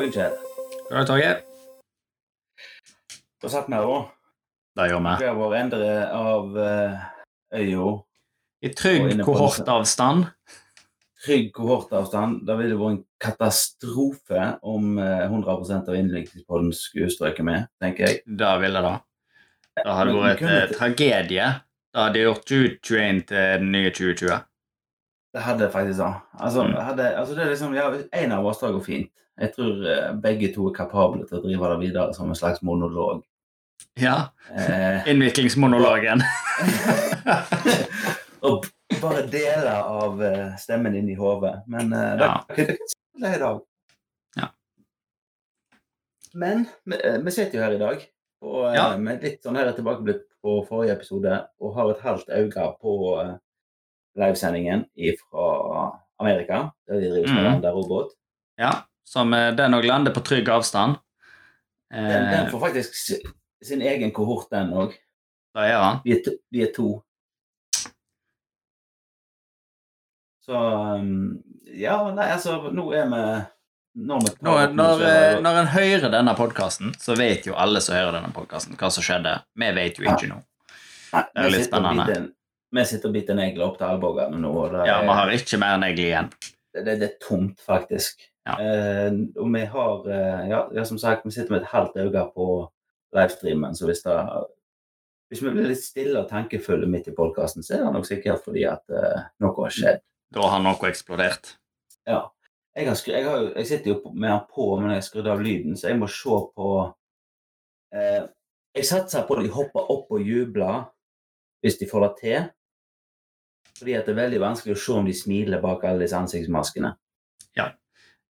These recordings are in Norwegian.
dagen, Kjell. God dag, Torgeir. Da satt vi her, da. Det gjør vi. Hver vår endre av uh, øya. I trygg kohortavstand. Trygg kohortavstand. Det ville vært en katastrofe om eh, 100% av innleggelsespodden skulle strøket med, tenker jeg. Det ville det. Det hadde Men vært en ikke- tragedie. Det hadde gjort 2021 til den nye 2020. Det hadde faktisk da. Altså, Mm. hadde, altså det er liksom, ja, En av oss det går fint. Jeg tror eh, begge to er kapable til å drive det videre som en slags monolog. Ja. Eh, Innviklingsmonologen. og bare deler av eh, stemmen inn i hodet. Men det Ja. det kan spille i dag. Ja. Men vi, vi sitter jo her i dag og, Ja. med litt sånn her tilbakeblikk på forrige episode og har et halvt øye på livesendingen fra Amerika, der vi driver med Mm. robot. Ja, som eh, den òg lander på trygg avstand. Den, den Eh, får faktisk sin egen kohort, den òg. det gjør han. De, er to- de er to. Så um, Ja, nei, altså, nå er vi Når, nå, når, eh, når en hører denne podkasten, så vet jo alle som hører denne podkasten, hva som skjedde. Vi vet jo ikke nå. Nei, det er litt spennende. Vi sitter og biter negler opp til albuene nå, Ja, vi har ikke mer negler igjen. det, det, det er tomt, faktisk. Ja. Eh, og vi har eh, ja, ja, som sagt, vi sitter med et halvt øye på livestreamen, så hvis det hvis vi blir litt stille og tankefulle midt i podkasten, så er det nok sikkert fordi at eh, noe har skjedd. Da har noe eksplodert. Ja. Jeg, har jeg, har, jeg sitter jo mer på, men jeg har skrudd av lyden, så jeg må se på eh, Jeg satser på at de hopper opp og jubler hvis de får det til. Fordi at det er veldig vanskelig å se om de smiler bak alle disse ansiktsmaskene.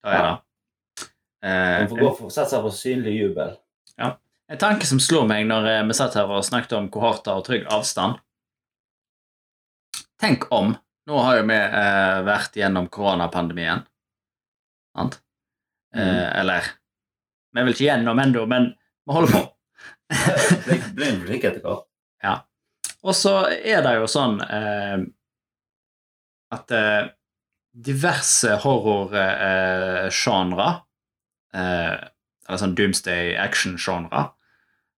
Det er det. Eh, Man får gå for, satse på synlig jubel. Ja. En tanke som slo meg når eh, vi satt her og snakket om kohorter og trygg avstand Tenk om Nå har jo vi eh, vært gjennom koronapandemien. Sant? Eh, Mhm. eller Vi er vel ikke gjennom ennå, men vi holder på. Det blir en flink etter hvert. Ja. Og så er det jo sånn eh, at eh, diverse horror-sjangre, eh, eller sånn doomsday action-sjangre,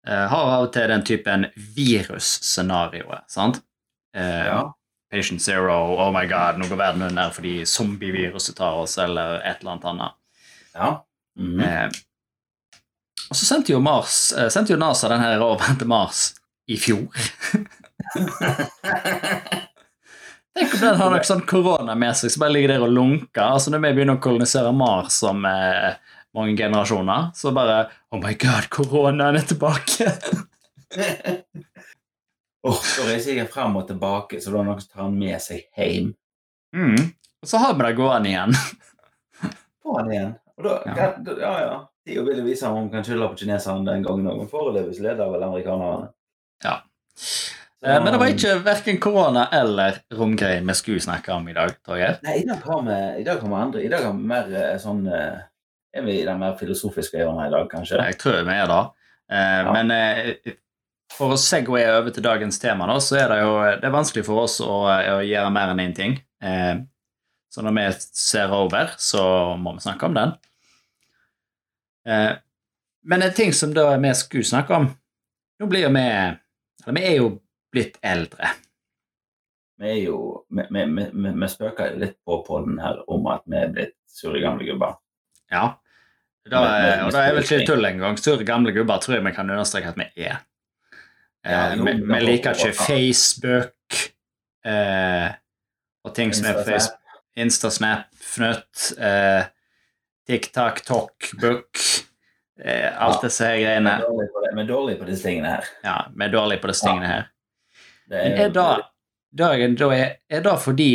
eh, har av og til den typen virusscenarioer, sant? Eh, Ja. Patient Zero, oh my god, nå går verden under fordi zombieviruset tar oss, eller et eller annet annet. ja. Mm Eh, og så sendte jo, Mars, eh, sendte jo NASA den her over til Mars i fjor. Tenk om den har noe sånn korona med seg som bare ligger der og lunker. Altså Når vi begynner å kolonisere Mars om eh, mange generasjoner, så bare Oh my god, koronaen er tilbake! oh, så reiser jeg fram og tilbake, så da er noen som tar den med seg hjem. mm. Og så har vi det gående igjen. Han igjen. Og da, Ja. ja. ja. Tida ville vise om hun kan skylde på kineserne den gangen òg, men foreløpig leder vel amerikanerne. Eh, men det var ikke verken korona eller romgreier vi skulle snakke om i dag, Torgeir. Nei, i dag har vi, i dag har vi andre. I dag har vi mer eh, sånn eh, Er vi i den mer filosofiske hjørnet i dag, kanskje? Jeg tror vi er det. Ja. Men for å segwaye over til dagens tema, da, så er det jo det er vanskelig for oss å, å gjøre mer enn én ting. Så når vi ser over, så må vi snakke om den. Men en ting som da vi skulle snakke om Nå blir vi Eller vi er jo blitt eldre. Vi er jo Vi, vi, vi, vi spøker litt på podden her om at vi er blitt surre gamle gubber. Ja. Da, men- og da er vel ikke tull engang. Surre gamle gubber tror jeg vi kan understreke at vi er. Ja, Eh, jo, vi, vi liker ikke. Facebook eh, og ting som er. Facebook. Instasnap, Fnøtt, eh, TikTok, Talkbook eh, Alt Ja. disse her greiene. er dårlige på det- vi er dårlige på disse tingene her. Ja, vi er dårlige på disse tingene her. Det Men er da, da er, er det fordi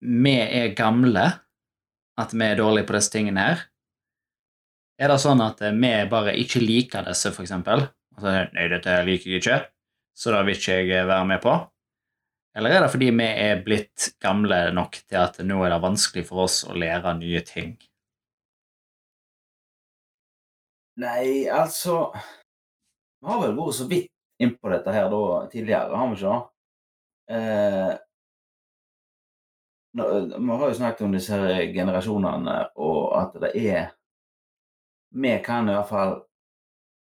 vi er gamle at vi er dårlige på disse tingene her? Er det sånn at eh, vi bare ikke liker disse, for eksempel? Altså, nei, dette liker jeg ikke, så da vil ikke jeg eh, være med på. Eller er det fordi vi er blitt gamle nok til at nå er det vanskelig for oss å lære nye ting? Nei, altså Vi har vel vært så vidt innpå dette her da tidligere, har vi ikke det? Eh, vi har jo snakket om disse her generasjonene, og at det er vi kan i hvert fall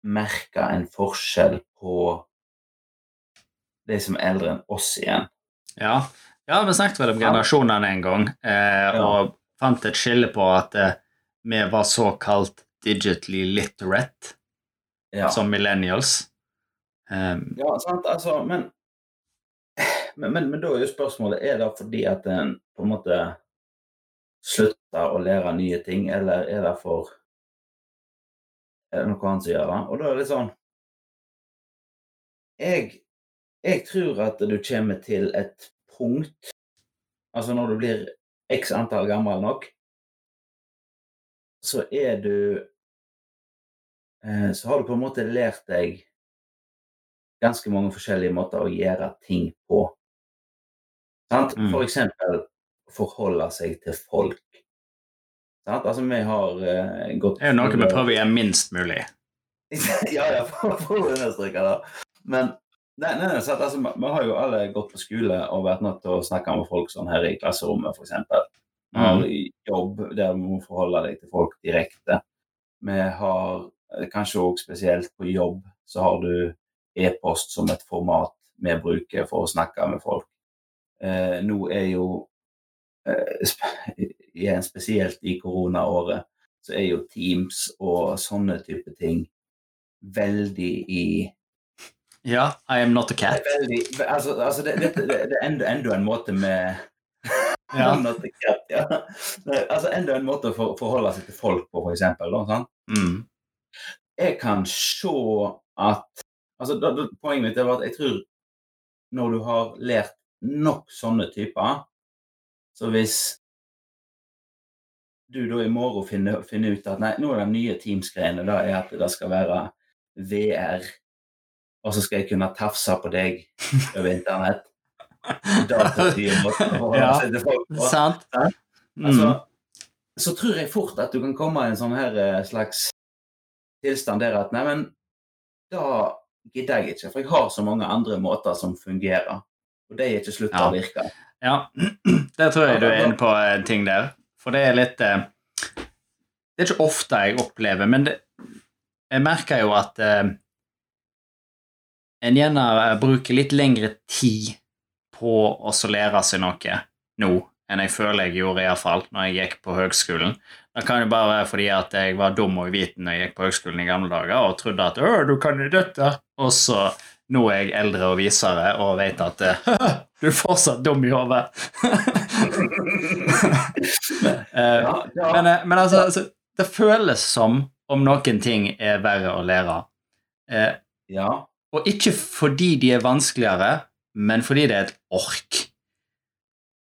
merke en forskjell på de som er eldre enn oss igjen. Ja, ja vi snakket vel om generasjonene en gang, eh, Ja. og fant et skille på at eh, vi var såkalt digitally literate Ja, som millennials. Um, ja sant, altså, men, men, men, men da er jo spørsmålet er det fordi at en på en måte slutter å lære nye ting, eller er det for Er det noe annet som gjør det? Og da er det litt sånn jeg, jeg tror at du kommer til et punkt Altså når du blir x antall gammel nok, så er du eh, Så har du på en måte lært deg ganske mange forskjellige måter å gjøre ting på. Sant? Mm. For eksempel forholde seg til folk. Sant? Altså, vi har uh, gått det er jo noe vi prøver å gjøre minst mulig. ja, ja, for, for å understreke det. Men nei, nei, nei, sant? Altså, vi, vi har jo alle gått på skole og vært nødt til å snakke med folk sånn her i klasserommet, f.eks. Vi har Mm. jobb der vi må forholde deg til folk direkte. Vi har eh, kanskje òg spesielt på jobb så har du e-post som et format vi bruker for å snakke med folk. Eh, nå er jo eh, spesielt i koronaåret så er jo Teams og sånne type ting veldig i Ja, I am not a cat. veldig, altså, altså det, det, det, det er enda, enda en måte med Ja. Cat, ja. Altså enda en måte å for, forholde seg til folk på, eksempel. Mm. Jeg kan se at altså, da, da, Poenget mitt er at jeg tror når du har lært nok sånne typer, så hvis du da i morgen finner, finner ut at nei, nå er det nye Teams-greiene da er at det skal være VR, og så skal jeg kunne tafse på deg over internett. Ja. Sant? Mm. Altså, så tror jeg fort at du kan komme i en sånn her eh, slags tilstand der at neimen, da gidder jeg ikke, for jeg har så mange andre måter som fungerer. Og de er ikke slutta Ja. å virke. Ja, der tror jeg du er inne på en ting der. For det er litt eh, Det er ikke ofte jeg opplever, men det, jeg merker jo at eh, en gjerne bruker litt lengre tid på å lære seg noe nå enn jeg føler jeg gjorde iallfall når jeg gikk på høgskolen. Det kan jo bare være fordi at jeg var dum og uviten når jeg gikk på høgskolen i gamle dager og trodde at «Å, du kan jo dette, og så nå er jeg eldre og visere og vet at eh, du er fortsatt dum i hodet. Eh, Ja, ja. men, eh, men altså, altså, det føles som om noen ting er verre å lære. Eh, ja. og ikke fordi de er vanskeligere, men fordi det er et ork.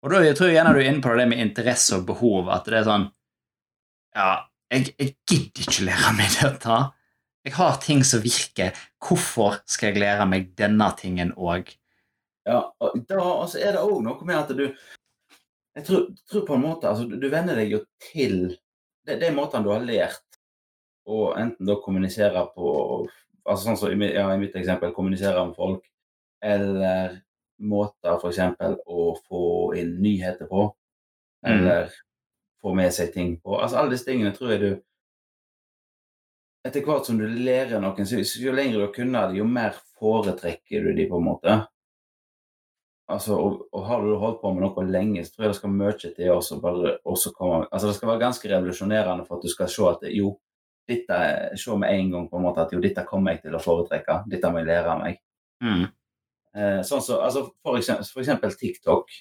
Og da jeg tror jeg gjerne du er inne på det med interesse og behov, at det er sånn Ja, jeg, jeg gidder ikke lære meg dette. Jeg har ting som virker. Hvorfor skal jeg lære meg denne tingen òg? Ja, og da altså, er det òg noe med at du Jeg tror, tror på en måte altså, du, du venner deg jo til det, det er måten du har lært å enten da kommunisere på altså Sånn som ja, i mitt eksempel, kommunisere med folk, eller måter f.eks. å få inn nyheter på, Mm. eller få med seg ting på. Altså Alle disse tingene tror jeg du Etter hvert som du lærer noen, så jo lenger du har kunnet det, jo mer foretrekker du de på en måte. Altså, og, og har du holdt på med noe lenge, så tror jeg det skal mye til også bare også komme Altså, det skal være ganske revolusjonerende for at du skal se at jo, dette Se med en gang på en måte at jo, dette kommer jeg til å foretrekke. Dette må jeg lære meg. Mm. Eh, sånn så, altså, for, eksempel, for eksempel TikTok.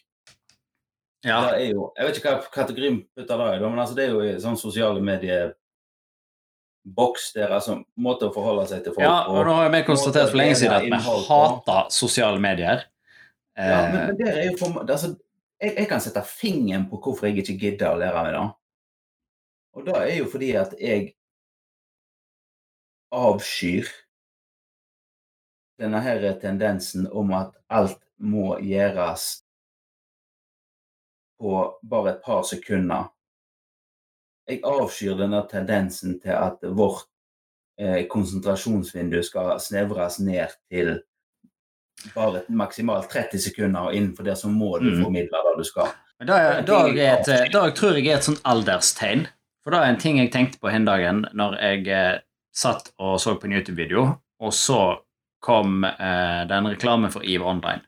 Ja. Det er jo, jeg vet ikke hva kategorien putter det i, men altså, det er jo sånn sosiale medieboks deres altså måte å forholde seg til folk ja, og nå har vi konstatert for lenge siden at vi hater sosiale medier. Ja, men, Eh, men der er jo for, altså, jeg, jeg kan sette fingeren på hvorfor jeg ikke gidder å lære meg det. Og det er jo fordi at jeg avskyr denne her tendensen om at alt må gjøres på bare et par sekunder. Jeg avskyr denne tendensen til at vårt eh, konsentrasjonsvindu skal snevres ned til bare maksimalt 30 sekunder, og innenfor det så må du Mm. formidle det du skal. Men da, da, er et, da tror jeg er et sånn alderstegn. For da er en ting jeg tenkte på hin dagen når jeg eh, satt og så på en YouTube-video, og så kom eh, den reklamen for EVE Online.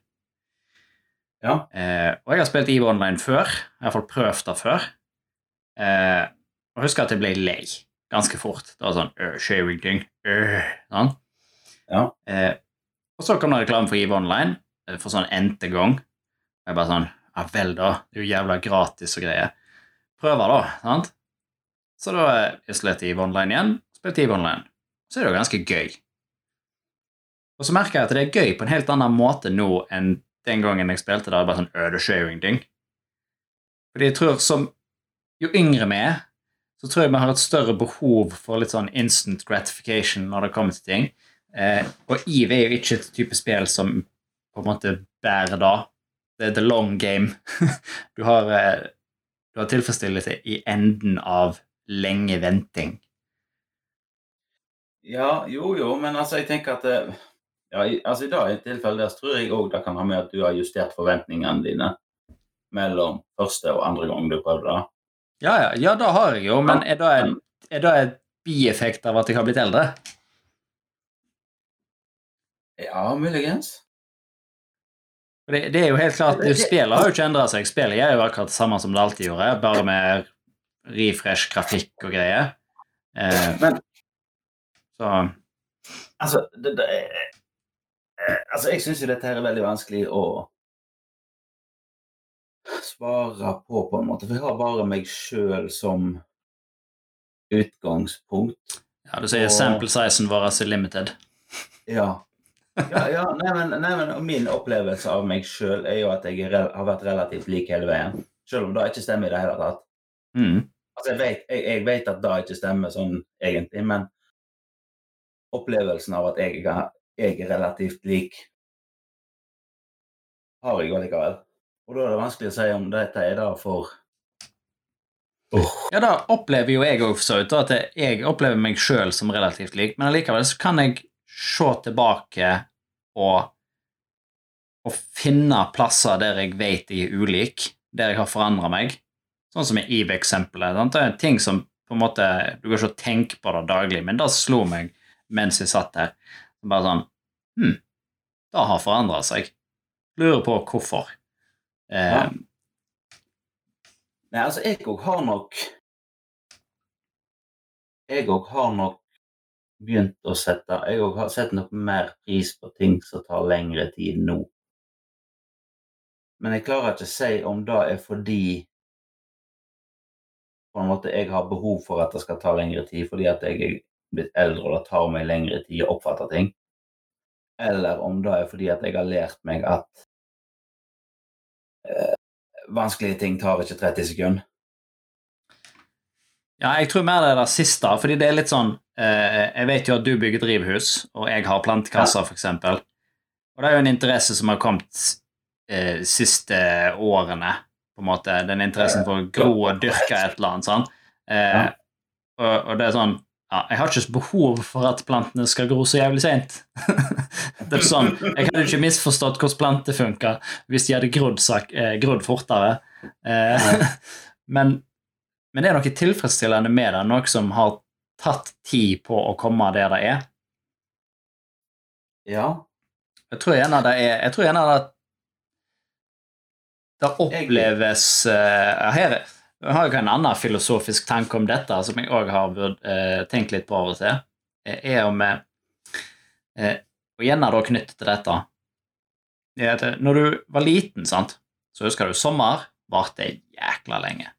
Ja. Eh, og jeg har spilt EVE Online før. Jeg har iallfall prøvd det før. Eh, og husker at jeg ble lei ganske fort. Det var sånn øh, sharing ting. Øh, sånn. Ja. Eh, og så kom det reklame for Give Online eh, for sånn n-te gang. Og jeg bare sånn Ja vel, da. Det er jo jævla gratis og greier. Prøver, da. sant? Så da eh, installerte jeg Give Online igjen. Spilte Give Online. Så er det jo ganske gøy. Og så merker jeg at det er gøy på en helt annen måte nå enn den gangen jeg spilte det. bare sånn øde sharing-ting. Fordi jeg tror som Jo yngre vi er, så tror jeg vi har et større behov for litt sånn instant gratification når det kommer til ting. Eh, og EVE er jo ikke et type spill som på en måte bærer da. Det er the long game. du har, eh, du har tilfredsstillelse i enden av lenge venting. Ja, jo, jo, men altså, jeg tenker at ja, i, altså, I dag i tilfelle der så tror jeg òg det kan ha med at du har justert forventningene dine mellom første og andre gang du prøvde det. Ja, ja, ja, det har jeg jo, men er det en, er det en bieffekt av at jeg har blitt eldre? Ja, muligens. Det, det er jo helt klart, Spillet har jo ikke endra seg. Spillet gjør jo akkurat det samme som det alltid gjorde, bare med refresh grafikk og greier. Eh, Men så altså det, det, eh, altså, jeg syns jo dette her er veldig vanskelig å svare på, på en måte. For jeg har bare meg sjøl som utgangspunkt. Ja, du sier Og- sample sizen vår er limited. Ja. ja, ja nei, men, nei, men Min opplevelse av meg sjøl er jo at jeg er, har vært relativt lik hele veien. Selv om det ikke stemmer i det hele tatt. Mm. Altså, jeg vet, jeg, jeg vet at det ikke stemmer sånn egentlig, men opplevelsen av at jeg, jeg er relativt lik, har jeg jo likevel. Og da er det vanskelig å si om dette er det for Ja, da opplever jo jeg òg for så vidt, at jeg opplever meg sjøl som relativt lik, men allikevel så kan jeg se tilbake og, og finne plasser der jeg vet jeg er ulik, der jeg har forandra meg. Sånn som i EVE-eksempelet. Det er ting som på en måte Du går ikke tenke på det daglig, men det slo meg mens jeg satt her. Bare sånn Hm, det har forandra seg. Lurer på hvorfor. Ja. Nei, altså, jeg òg har nok Jeg òg har nok begynt å sette Jeg òg har sett nok mer pris på ting som tar lengre tid nå. Men jeg klarer ikke å si om det er fordi på en måte jeg har behov for at det skal ta lengre tid fordi at jeg er blitt eldre og det tar meg lengre tid å oppfatte ting. Eller om det er fordi at jeg har lært meg at vanskelige ting tar ikke 30 sekunder. Ja, jeg tror mer det er det siste, fordi det er litt sånn eh, Jeg vet jo at du bygger drivhus, og jeg har plantekasser, for eksempel. Og det er jo en interesse som har kommet eh, siste årene, på en måte. Den interessen for å gro og dyrke et eller annet, sånn. Eh, Ja. og, og det er sånn ja, Jeg har ikke behov for at plantene skal gro så jævlig seint. det er sånn, jeg hadde ikke misforstått hvordan planter funker hvis de hadde grodd, eh, grodd fortere. Eh, men men det er noe tilfredsstillende med det, noe som har tatt tid på å komme der det er. Ja. Jeg tror gjerne det er Jeg tror gjerne det det oppleves eh, Her jeg har jo en annen filosofisk tanke om dette, som jeg òg har eh, tenkt litt på av og til, eh, er om eh, eh, Og gjerne da knyttet til dette er at eh, Når du var liten, sant, så husker du sommer varte jækla lenge.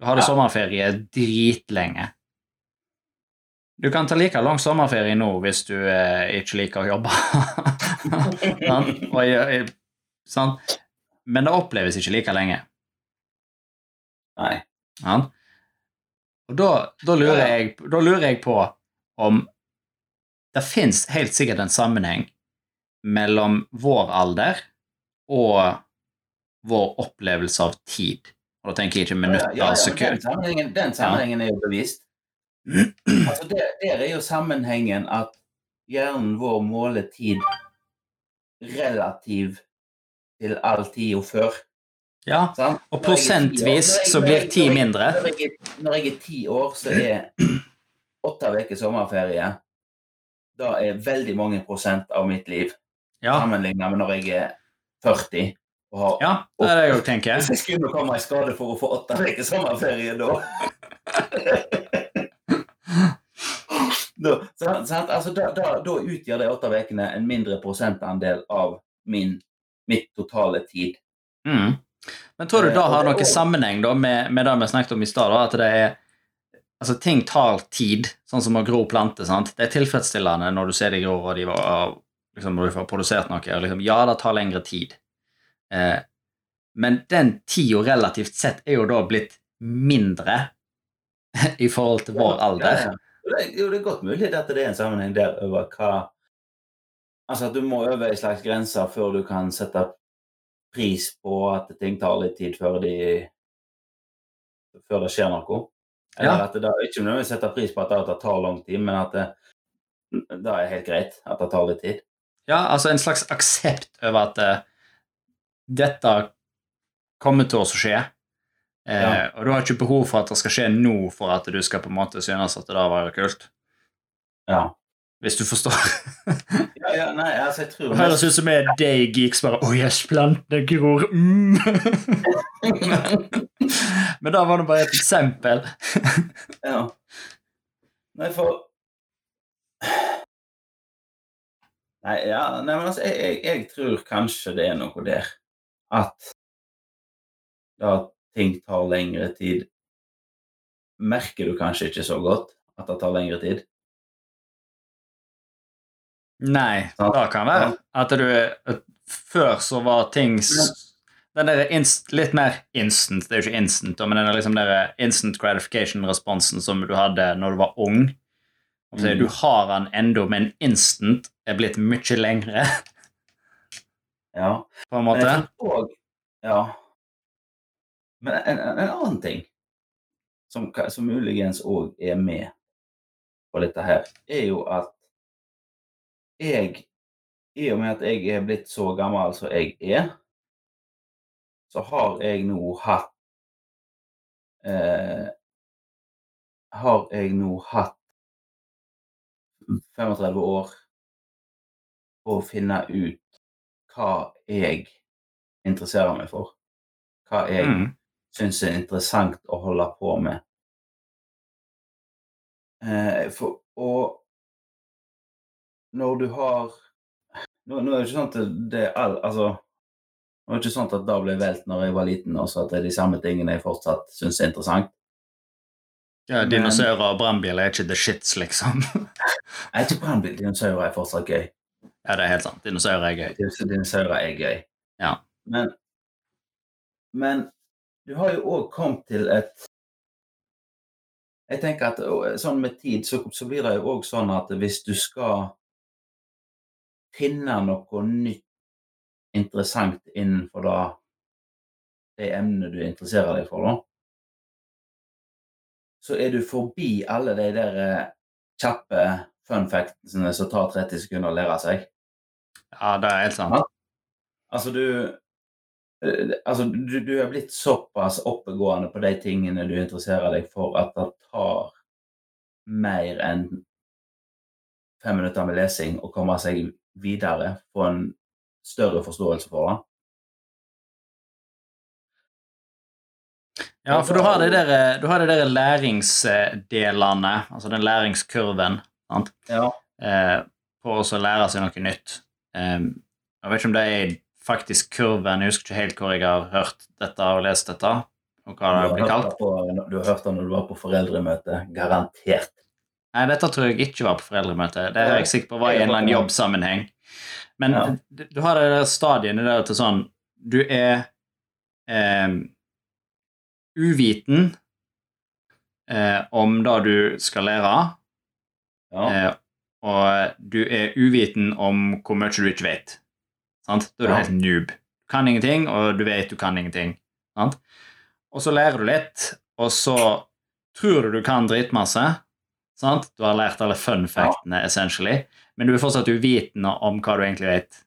Du hadde Ja. sommerferie dritlenge. Du kan ta like lang sommerferie nå hvis du eh, ikke liker å jobbe. sånn? Og. Men det oppleves ikke like lenge. Nei. Ja. Og da, da, lurer jeg, da lurer jeg på om det fins helt sikkert en sammenheng mellom vår alder og vår opplevelse av tid. Og da tenker jeg ikke minutter, ja, ja, men sekunder den sammenhengen, den sammenhengen er jo bevisst. Altså, der, der er jo sammenhengen at hjernen vår måler tid relativ til all tida før. Ja, Sant? og år- prosentvis jeg- så blir ti mindre. Når jeg, er- ti år, så er åtte uker sommerferie Da er veldig mange prosent av mitt liv Ja, sammenlignet med når jeg er 40. Og har, ja det er det jeg òg tenker. Hvis jeg skulle komme i skade for å få åtte uker sommerferie da da, sant? Altså, da, da, da utgjør de åtte ukene en mindre prosentandel av min, mitt totale tid. Mm. Men tror du da Eh, har noe sammenheng da med, med det vi snakket om i stad, at det er Altså, ting tar tid, sånn som å gro planter. sant? Det er tilfredsstillende når du ser de gror, og de var, liksom, når du får produsert noe. og Liksom, ja, det tar lengre tid. Eh, men den tida relativt sett er jo da blitt mindre i forhold til vår alder. Ja, ja. Det, er- det er godt mulig at det er en sammenheng der over hva Altså at du må over ei slags grense før du kan sette pris på at ting tar litt tid før de før det skjer noe. Eller Ja. at det da, ikke nødvendigvis setter pris på at det tar lang tid, men at det, det er helt greit at det tar litt tid. Ja, altså en slags aksept over at uh, dette kommer til å skje. Uh, Ja. Og du har ikke behov for at det skal skje nå for at du skal på en måte synes at det var kult. Ja. Hvis du forstår. ja, ja nei, altså jeg tror høres ut som jeg er de geeks bare Å, yes, plantene gror. Mm. Men da var det bare et eksempel. Ja. Nei, for Nei, ja, nei men altså, jeg, jeg, jeg tror kanskje det er noe der. At da ting tar lengre tid Merker du kanskje ikke så godt at det tar lengre tid? Nei, det kan være at du at Før så var ting Den der inst, litt mer instant Det er jo ikke instant, men den liksom der instant gratification-responsen som du hadde når du var ung Mm. Du har den ennå, men instant er blitt mye lengre, Ja. på en måte. også- ja. Men en, en, en annen ting som, som muligens òg er med på dette her, er jo at jeg, i og med at jeg er blitt så gammel som jeg er, så har jeg nå hatt eh, Har jeg nå hatt 35 år på å finne ut hva jeg interesserer meg for. Hva jeg Mm. syns er interessant å holde på med. Eh, for, og når du har Nå, nå er det ikke sånn at det er all, altså, det var ikke sånn at da ble velt når jeg var liten, og så at det er de samme tingene jeg fortsatt syns er interessant. Ja, Dinosaurer og brannbiler er ikke the shits, liksom. Jeg tror brannbildinosaurer er fortsatt gøy. ja, det er helt sant. Dinosaurer er gøy. Dinosaurer er gøy. Ja. Men, men du har jo òg kommet til et Jeg tenker at sånn med tid så, så blir det jo òg sånn at hvis du skal finne noe nytt interessant innenfor da det emnet du interesserer deg for, da, så er du forbi alle de der eh, kjappe fun factsene som tar 30 sekunder å lære seg. Ja, det er helt sant. Ja. Altså, du eh, Altså, du, du er blitt såpass oppegående på de tingene du interesserer deg for, at det tar mer enn fem minutter med lesing å komme seg videre, få en større forståelse for det. Ja, for du har de der, du har de der læringsdelene, altså den læringskurven, sant? Ja. Eh, på å lære seg noe nytt. Eh, jeg vet ikke om det er faktisk kurven, jeg husker ikke helt hvor jeg har hørt dette og lest dette, og hva det blir har, blitt kalt. på, du har hørt det når du var på foreldremøte. Garantert. Nei, dette tror jeg ikke var på foreldremøte. Det er jeg sikker på var i en eller annen jobbsammenheng. Men Ja. du, har det der stadiene der til sånn Du er eh, uviten eh, om det du skal lære, Ja. eh, og du er uviten om hvor mye du ikke vet. Sant? Da er du Ja. helt noob. Du kan ingenting, og du vet du kan ingenting. Sant? Og så lærer du litt, og så tror du du kan dritmasse. Sant? Du har lært alle fun factene, essentially, men du er fortsatt uvitende om hva du egentlig vet.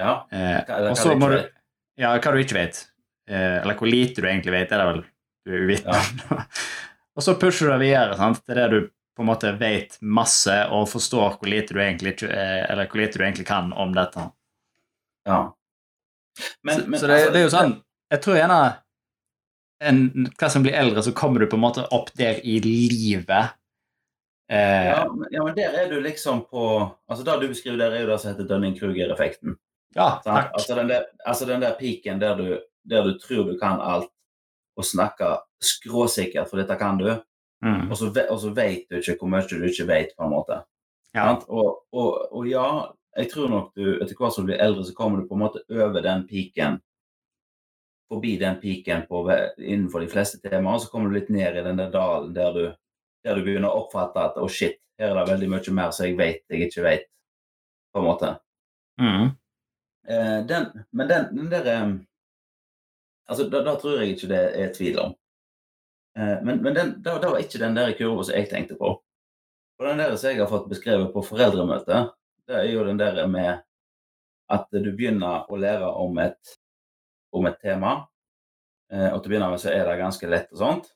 ja. Eh, og så må du. Ja, hva du ikke vet. eh, Eller hvor lite du egentlig vet, er det vel du er uvitende. og så pusher du deg videre sant, til det du på en måte vet masse og forstår hvor lite du egentlig, eh, eller hvor lite du egentlig kan om dette. Ja. Men, så men, så det, altså, det er jo sånn Jeg tror gjerne en, hva som blir eldre, så kommer du på en måte opp der i livet. Eh, Ja, men- ja, men der er du liksom på Altså Det du beskriver der, er jo det som heter Dunning-Kruger-effekten. ja, takk. Altså den der, altså den der piken der du, der du tror du kan alt, og snakker skråsikkert, for dette kan du, Mm, og så, og så vet du ikke hvor mye du ikke vet, på en måte. ja. Sant? Og, og, og ja, jeg tror nok du etter hvert som du blir eldre, så kommer du på en måte over den piken. Forbi den piken på, innenfor de fleste temaer, og så kommer du litt ned i den der dalen der du, der du begynner å oppfatte at å shit, her er det veldig mye mer som jeg vet jeg ikke vet, på en måte. Mm, Eh, den, men den, den der eh, Altså, da, da tror jeg ikke det er tvil om. Eh, men men den, da, da var ikke den der kurva som jeg tenkte på. Og den der som jeg har fått beskrevet på foreldremøte, det er jo den der med at du begynner å lære om et, om et tema, eh, og til å begynne med så er det ganske lett og sånt.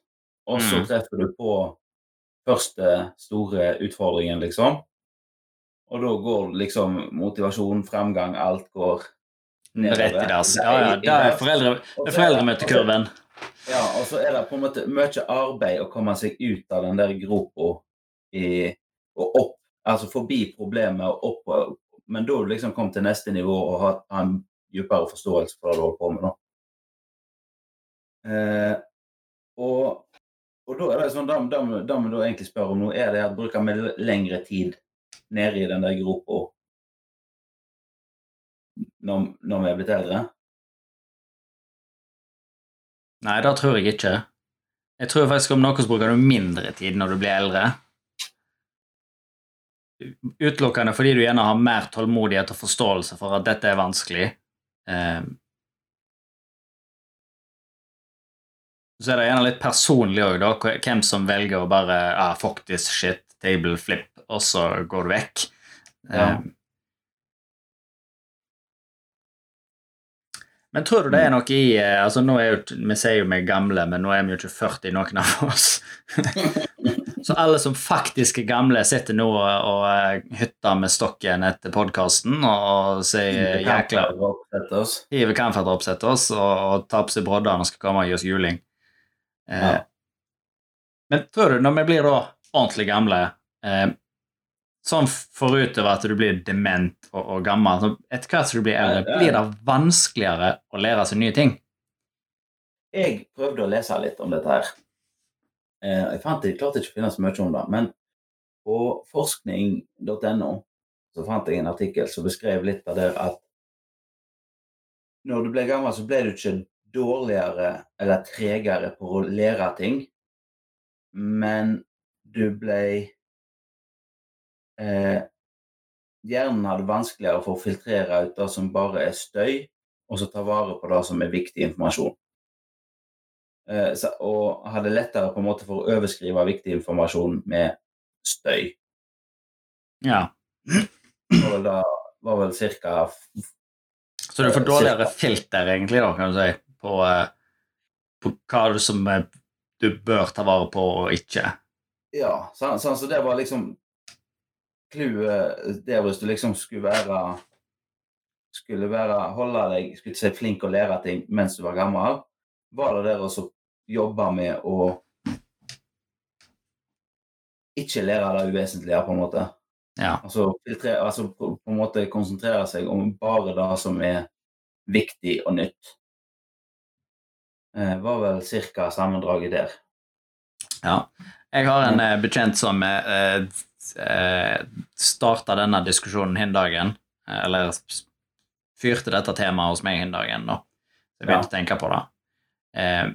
Og så Mm. treffer du på første store utfordringen, liksom. Og da går liksom motivasjon, fremgang, alt går Rett i dass. Ja, ja, det er, foreldre, foreldremøtekurven. Ja, og så er det på en måte mye arbeid å komme seg ut av den der gropa og opp, altså forbi problemet og opp, men da du liksom kommet til neste nivå og har, har en dypere forståelse for det du holder på med. da. Eh, og, og da er det sånn, da, da, da egentlig spørre om noe er det at bruker vi lengre tid nede i den der gropa når, når vi er blitt eldre? Nei, det tror jeg ikke. Jeg tror faktisk om noe så bruker du mindre tid når du blir eldre. Utelukkende fordi du gjerne har mer tålmodighet og forståelse for at dette er vanskelig. Eh, Så er det gjerne litt personlig òg, da. Hvem som velger å bare ah, fuck this shit, table flip, og så går du vekk. Ja. Eh, Men tror du det er noe i eh, altså nå er jo, Vi sier jo vi er gamle, men nå er vi jo ikke 40, noen av oss. Så alle som faktisk er gamle, sitter nå og, eh, hytter med stokken etter podkasten og sier jækla hiver camferdrops etter oss og, og tar på seg broddene og skal komme og gi oss juling. Eh, Ja. Men tror du, når vi blir da ordentlig gamle, eh, sånn forutover at du blir dement og, og gammel så Etter hvert som du blir eldre, Ja, blir det vanskeligere å lære seg nye ting? Jeg prøvde å lese litt om dette her. Eh, Jeg fant jeg klarte ikke å finne så mye om det, men på forskning.no så fant jeg en artikkel som beskrev litt av det at når du ble gammel, så ble du ikke dårligere eller tregere på å lære ting, men du ble eh, Hjernen hadde vanskeligere for å filtrere ut det som bare er støy, og så ta vare på det som er viktig informasjon. Eh, så, og hadde lettere på en måte for å overskrive viktig informasjon med støy. Ja. Det var vel, da, var vel cirka Så du får Eh, dårligere filter, egentlig, da, kan du si, på, eh, på hva det som eh, du bør ta vare på og ikke. Ja, sånn, sånn, så det var liksom Clouet der hvis du liksom skulle være Skulle være, holde deg skulle ikke si flink og lære ting mens du var gammel, var det der å så jobbe med å ikke lære det uvesentlige, på en måte. Ja. Altså, filtre, altså på, på en måte konsentrere seg om bare det som er viktig og nytt. Eh, var vel cirka sammendraget der. ja. Jeg har en eh, bekjent som eh, eh, starta denne diskusjonen hin dagen, eller fyrte dette temaet hos meg hin dagen, da. Så jeg begynte å tenke på det. Eh,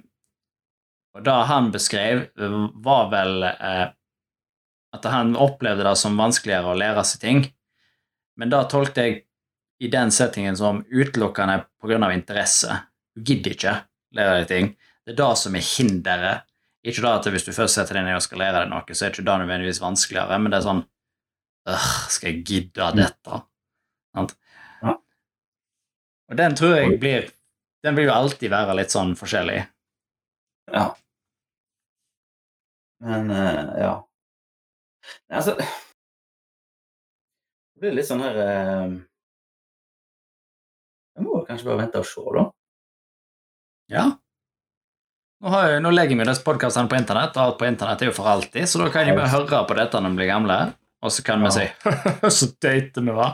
og det han beskrev, var vel eh, at han opplevde det som vanskeligere å lære seg ting. Men da tolket jeg i den settingen som utelukkende pga. interesse. Du gidder ikke lære deg ting. Det er det som er hinderet. Ikke da at hvis du først setter deg ned og skal lære deg noe, så er ikke det nødvendigvis vanskeligere, men det er sånn øh, Skal jeg gidde dette? Mm. Ja. Og den tror jeg blir Den vil jo alltid være litt sånn forskjellig. Ja. Men uh, ja. Altså Det blir litt sånn her uh, Jeg må kanskje bare vente og se, da. Ja. Nå, har jeg, nå legger vi disse podkastene på internett, og alt på internett er jo for alltid, så da kan de bare høre på dette når de blir gamle, og så kan vi si Så dater vi hva?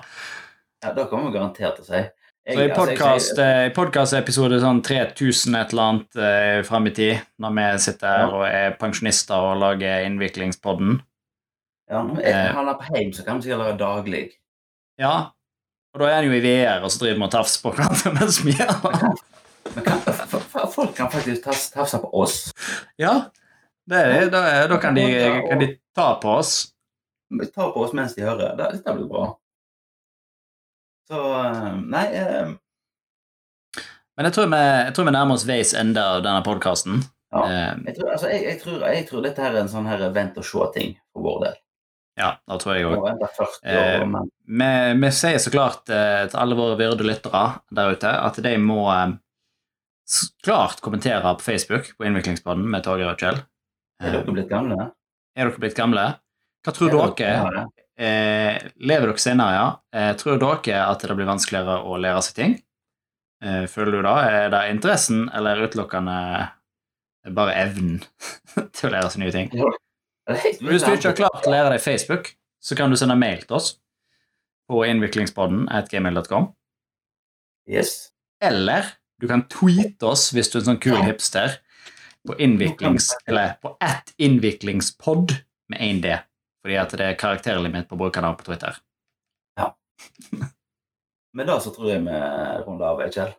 Ja, Det kommer vi garantert til å si. Jeg- Så i altså, podcast, jeg- eh, i podkastepisode sånn 3000 et eller annet eh, fram i tid, når vi sitter her Ja. og er pensjonister og lager Innviklingspodden Ja, når vi er handler på heim, så kan vi sikkert lage daglig. Ja, og da er han jo i VR, og så driver vi og tafser på hverandre mens vi gjør det. Folk kan faktisk tafse på oss. Ja, det er det. Da, da kan, de, kan de ta på oss. Ta på oss mens de hører. Det, dette blir bra. Så eh, Nei eh, Men jeg tror, vi, jeg tror vi nærmer oss veis ende av denne podkasten. Ja. Eh, jeg, tror, altså, jeg, jeg, tror, jeg tror dette her er en sånn her vent og se-ting for vår del. ja, det tror jeg òg. Eh, Vi, vi sier så klart eh, til alle våre vyrde lyttere der ute at de må eh, klart kommentere på Facebook på Innviklingspodden med Torgeir og Kjell. er dere blitt gamle? Er dere blitt gamle? Hva tror dere? dere? Eh, lever dere senere, ja? Eh, tror dere at det blir vanskeligere å lære seg ting? Eh, føler du da? Er det interessen eller utelukkende bare evnen til å lære seg nye ting? Hvis du ikke har klart å lære deg Facebook, så kan du sende mail til oss på innviklingspodden at gmail.com. Yes. Eller du kan tweete oss hvis du er en sånn kul hipster på innviklings... Eller på at innviklingspod med 1D. Fordi at det er karakterlimit på brukernavn på Twitter. Ja. Men da så tror jeg vi runder av, Kjell.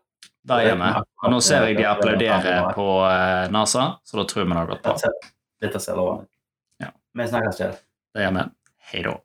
Da gjør vi. Og nå ser jeg de applauderer på eh, NASA, så da tror vi det har gått bra. Dette ser lovende ut. Vi snakkes, Kjell. Det gjør vi. Hei da.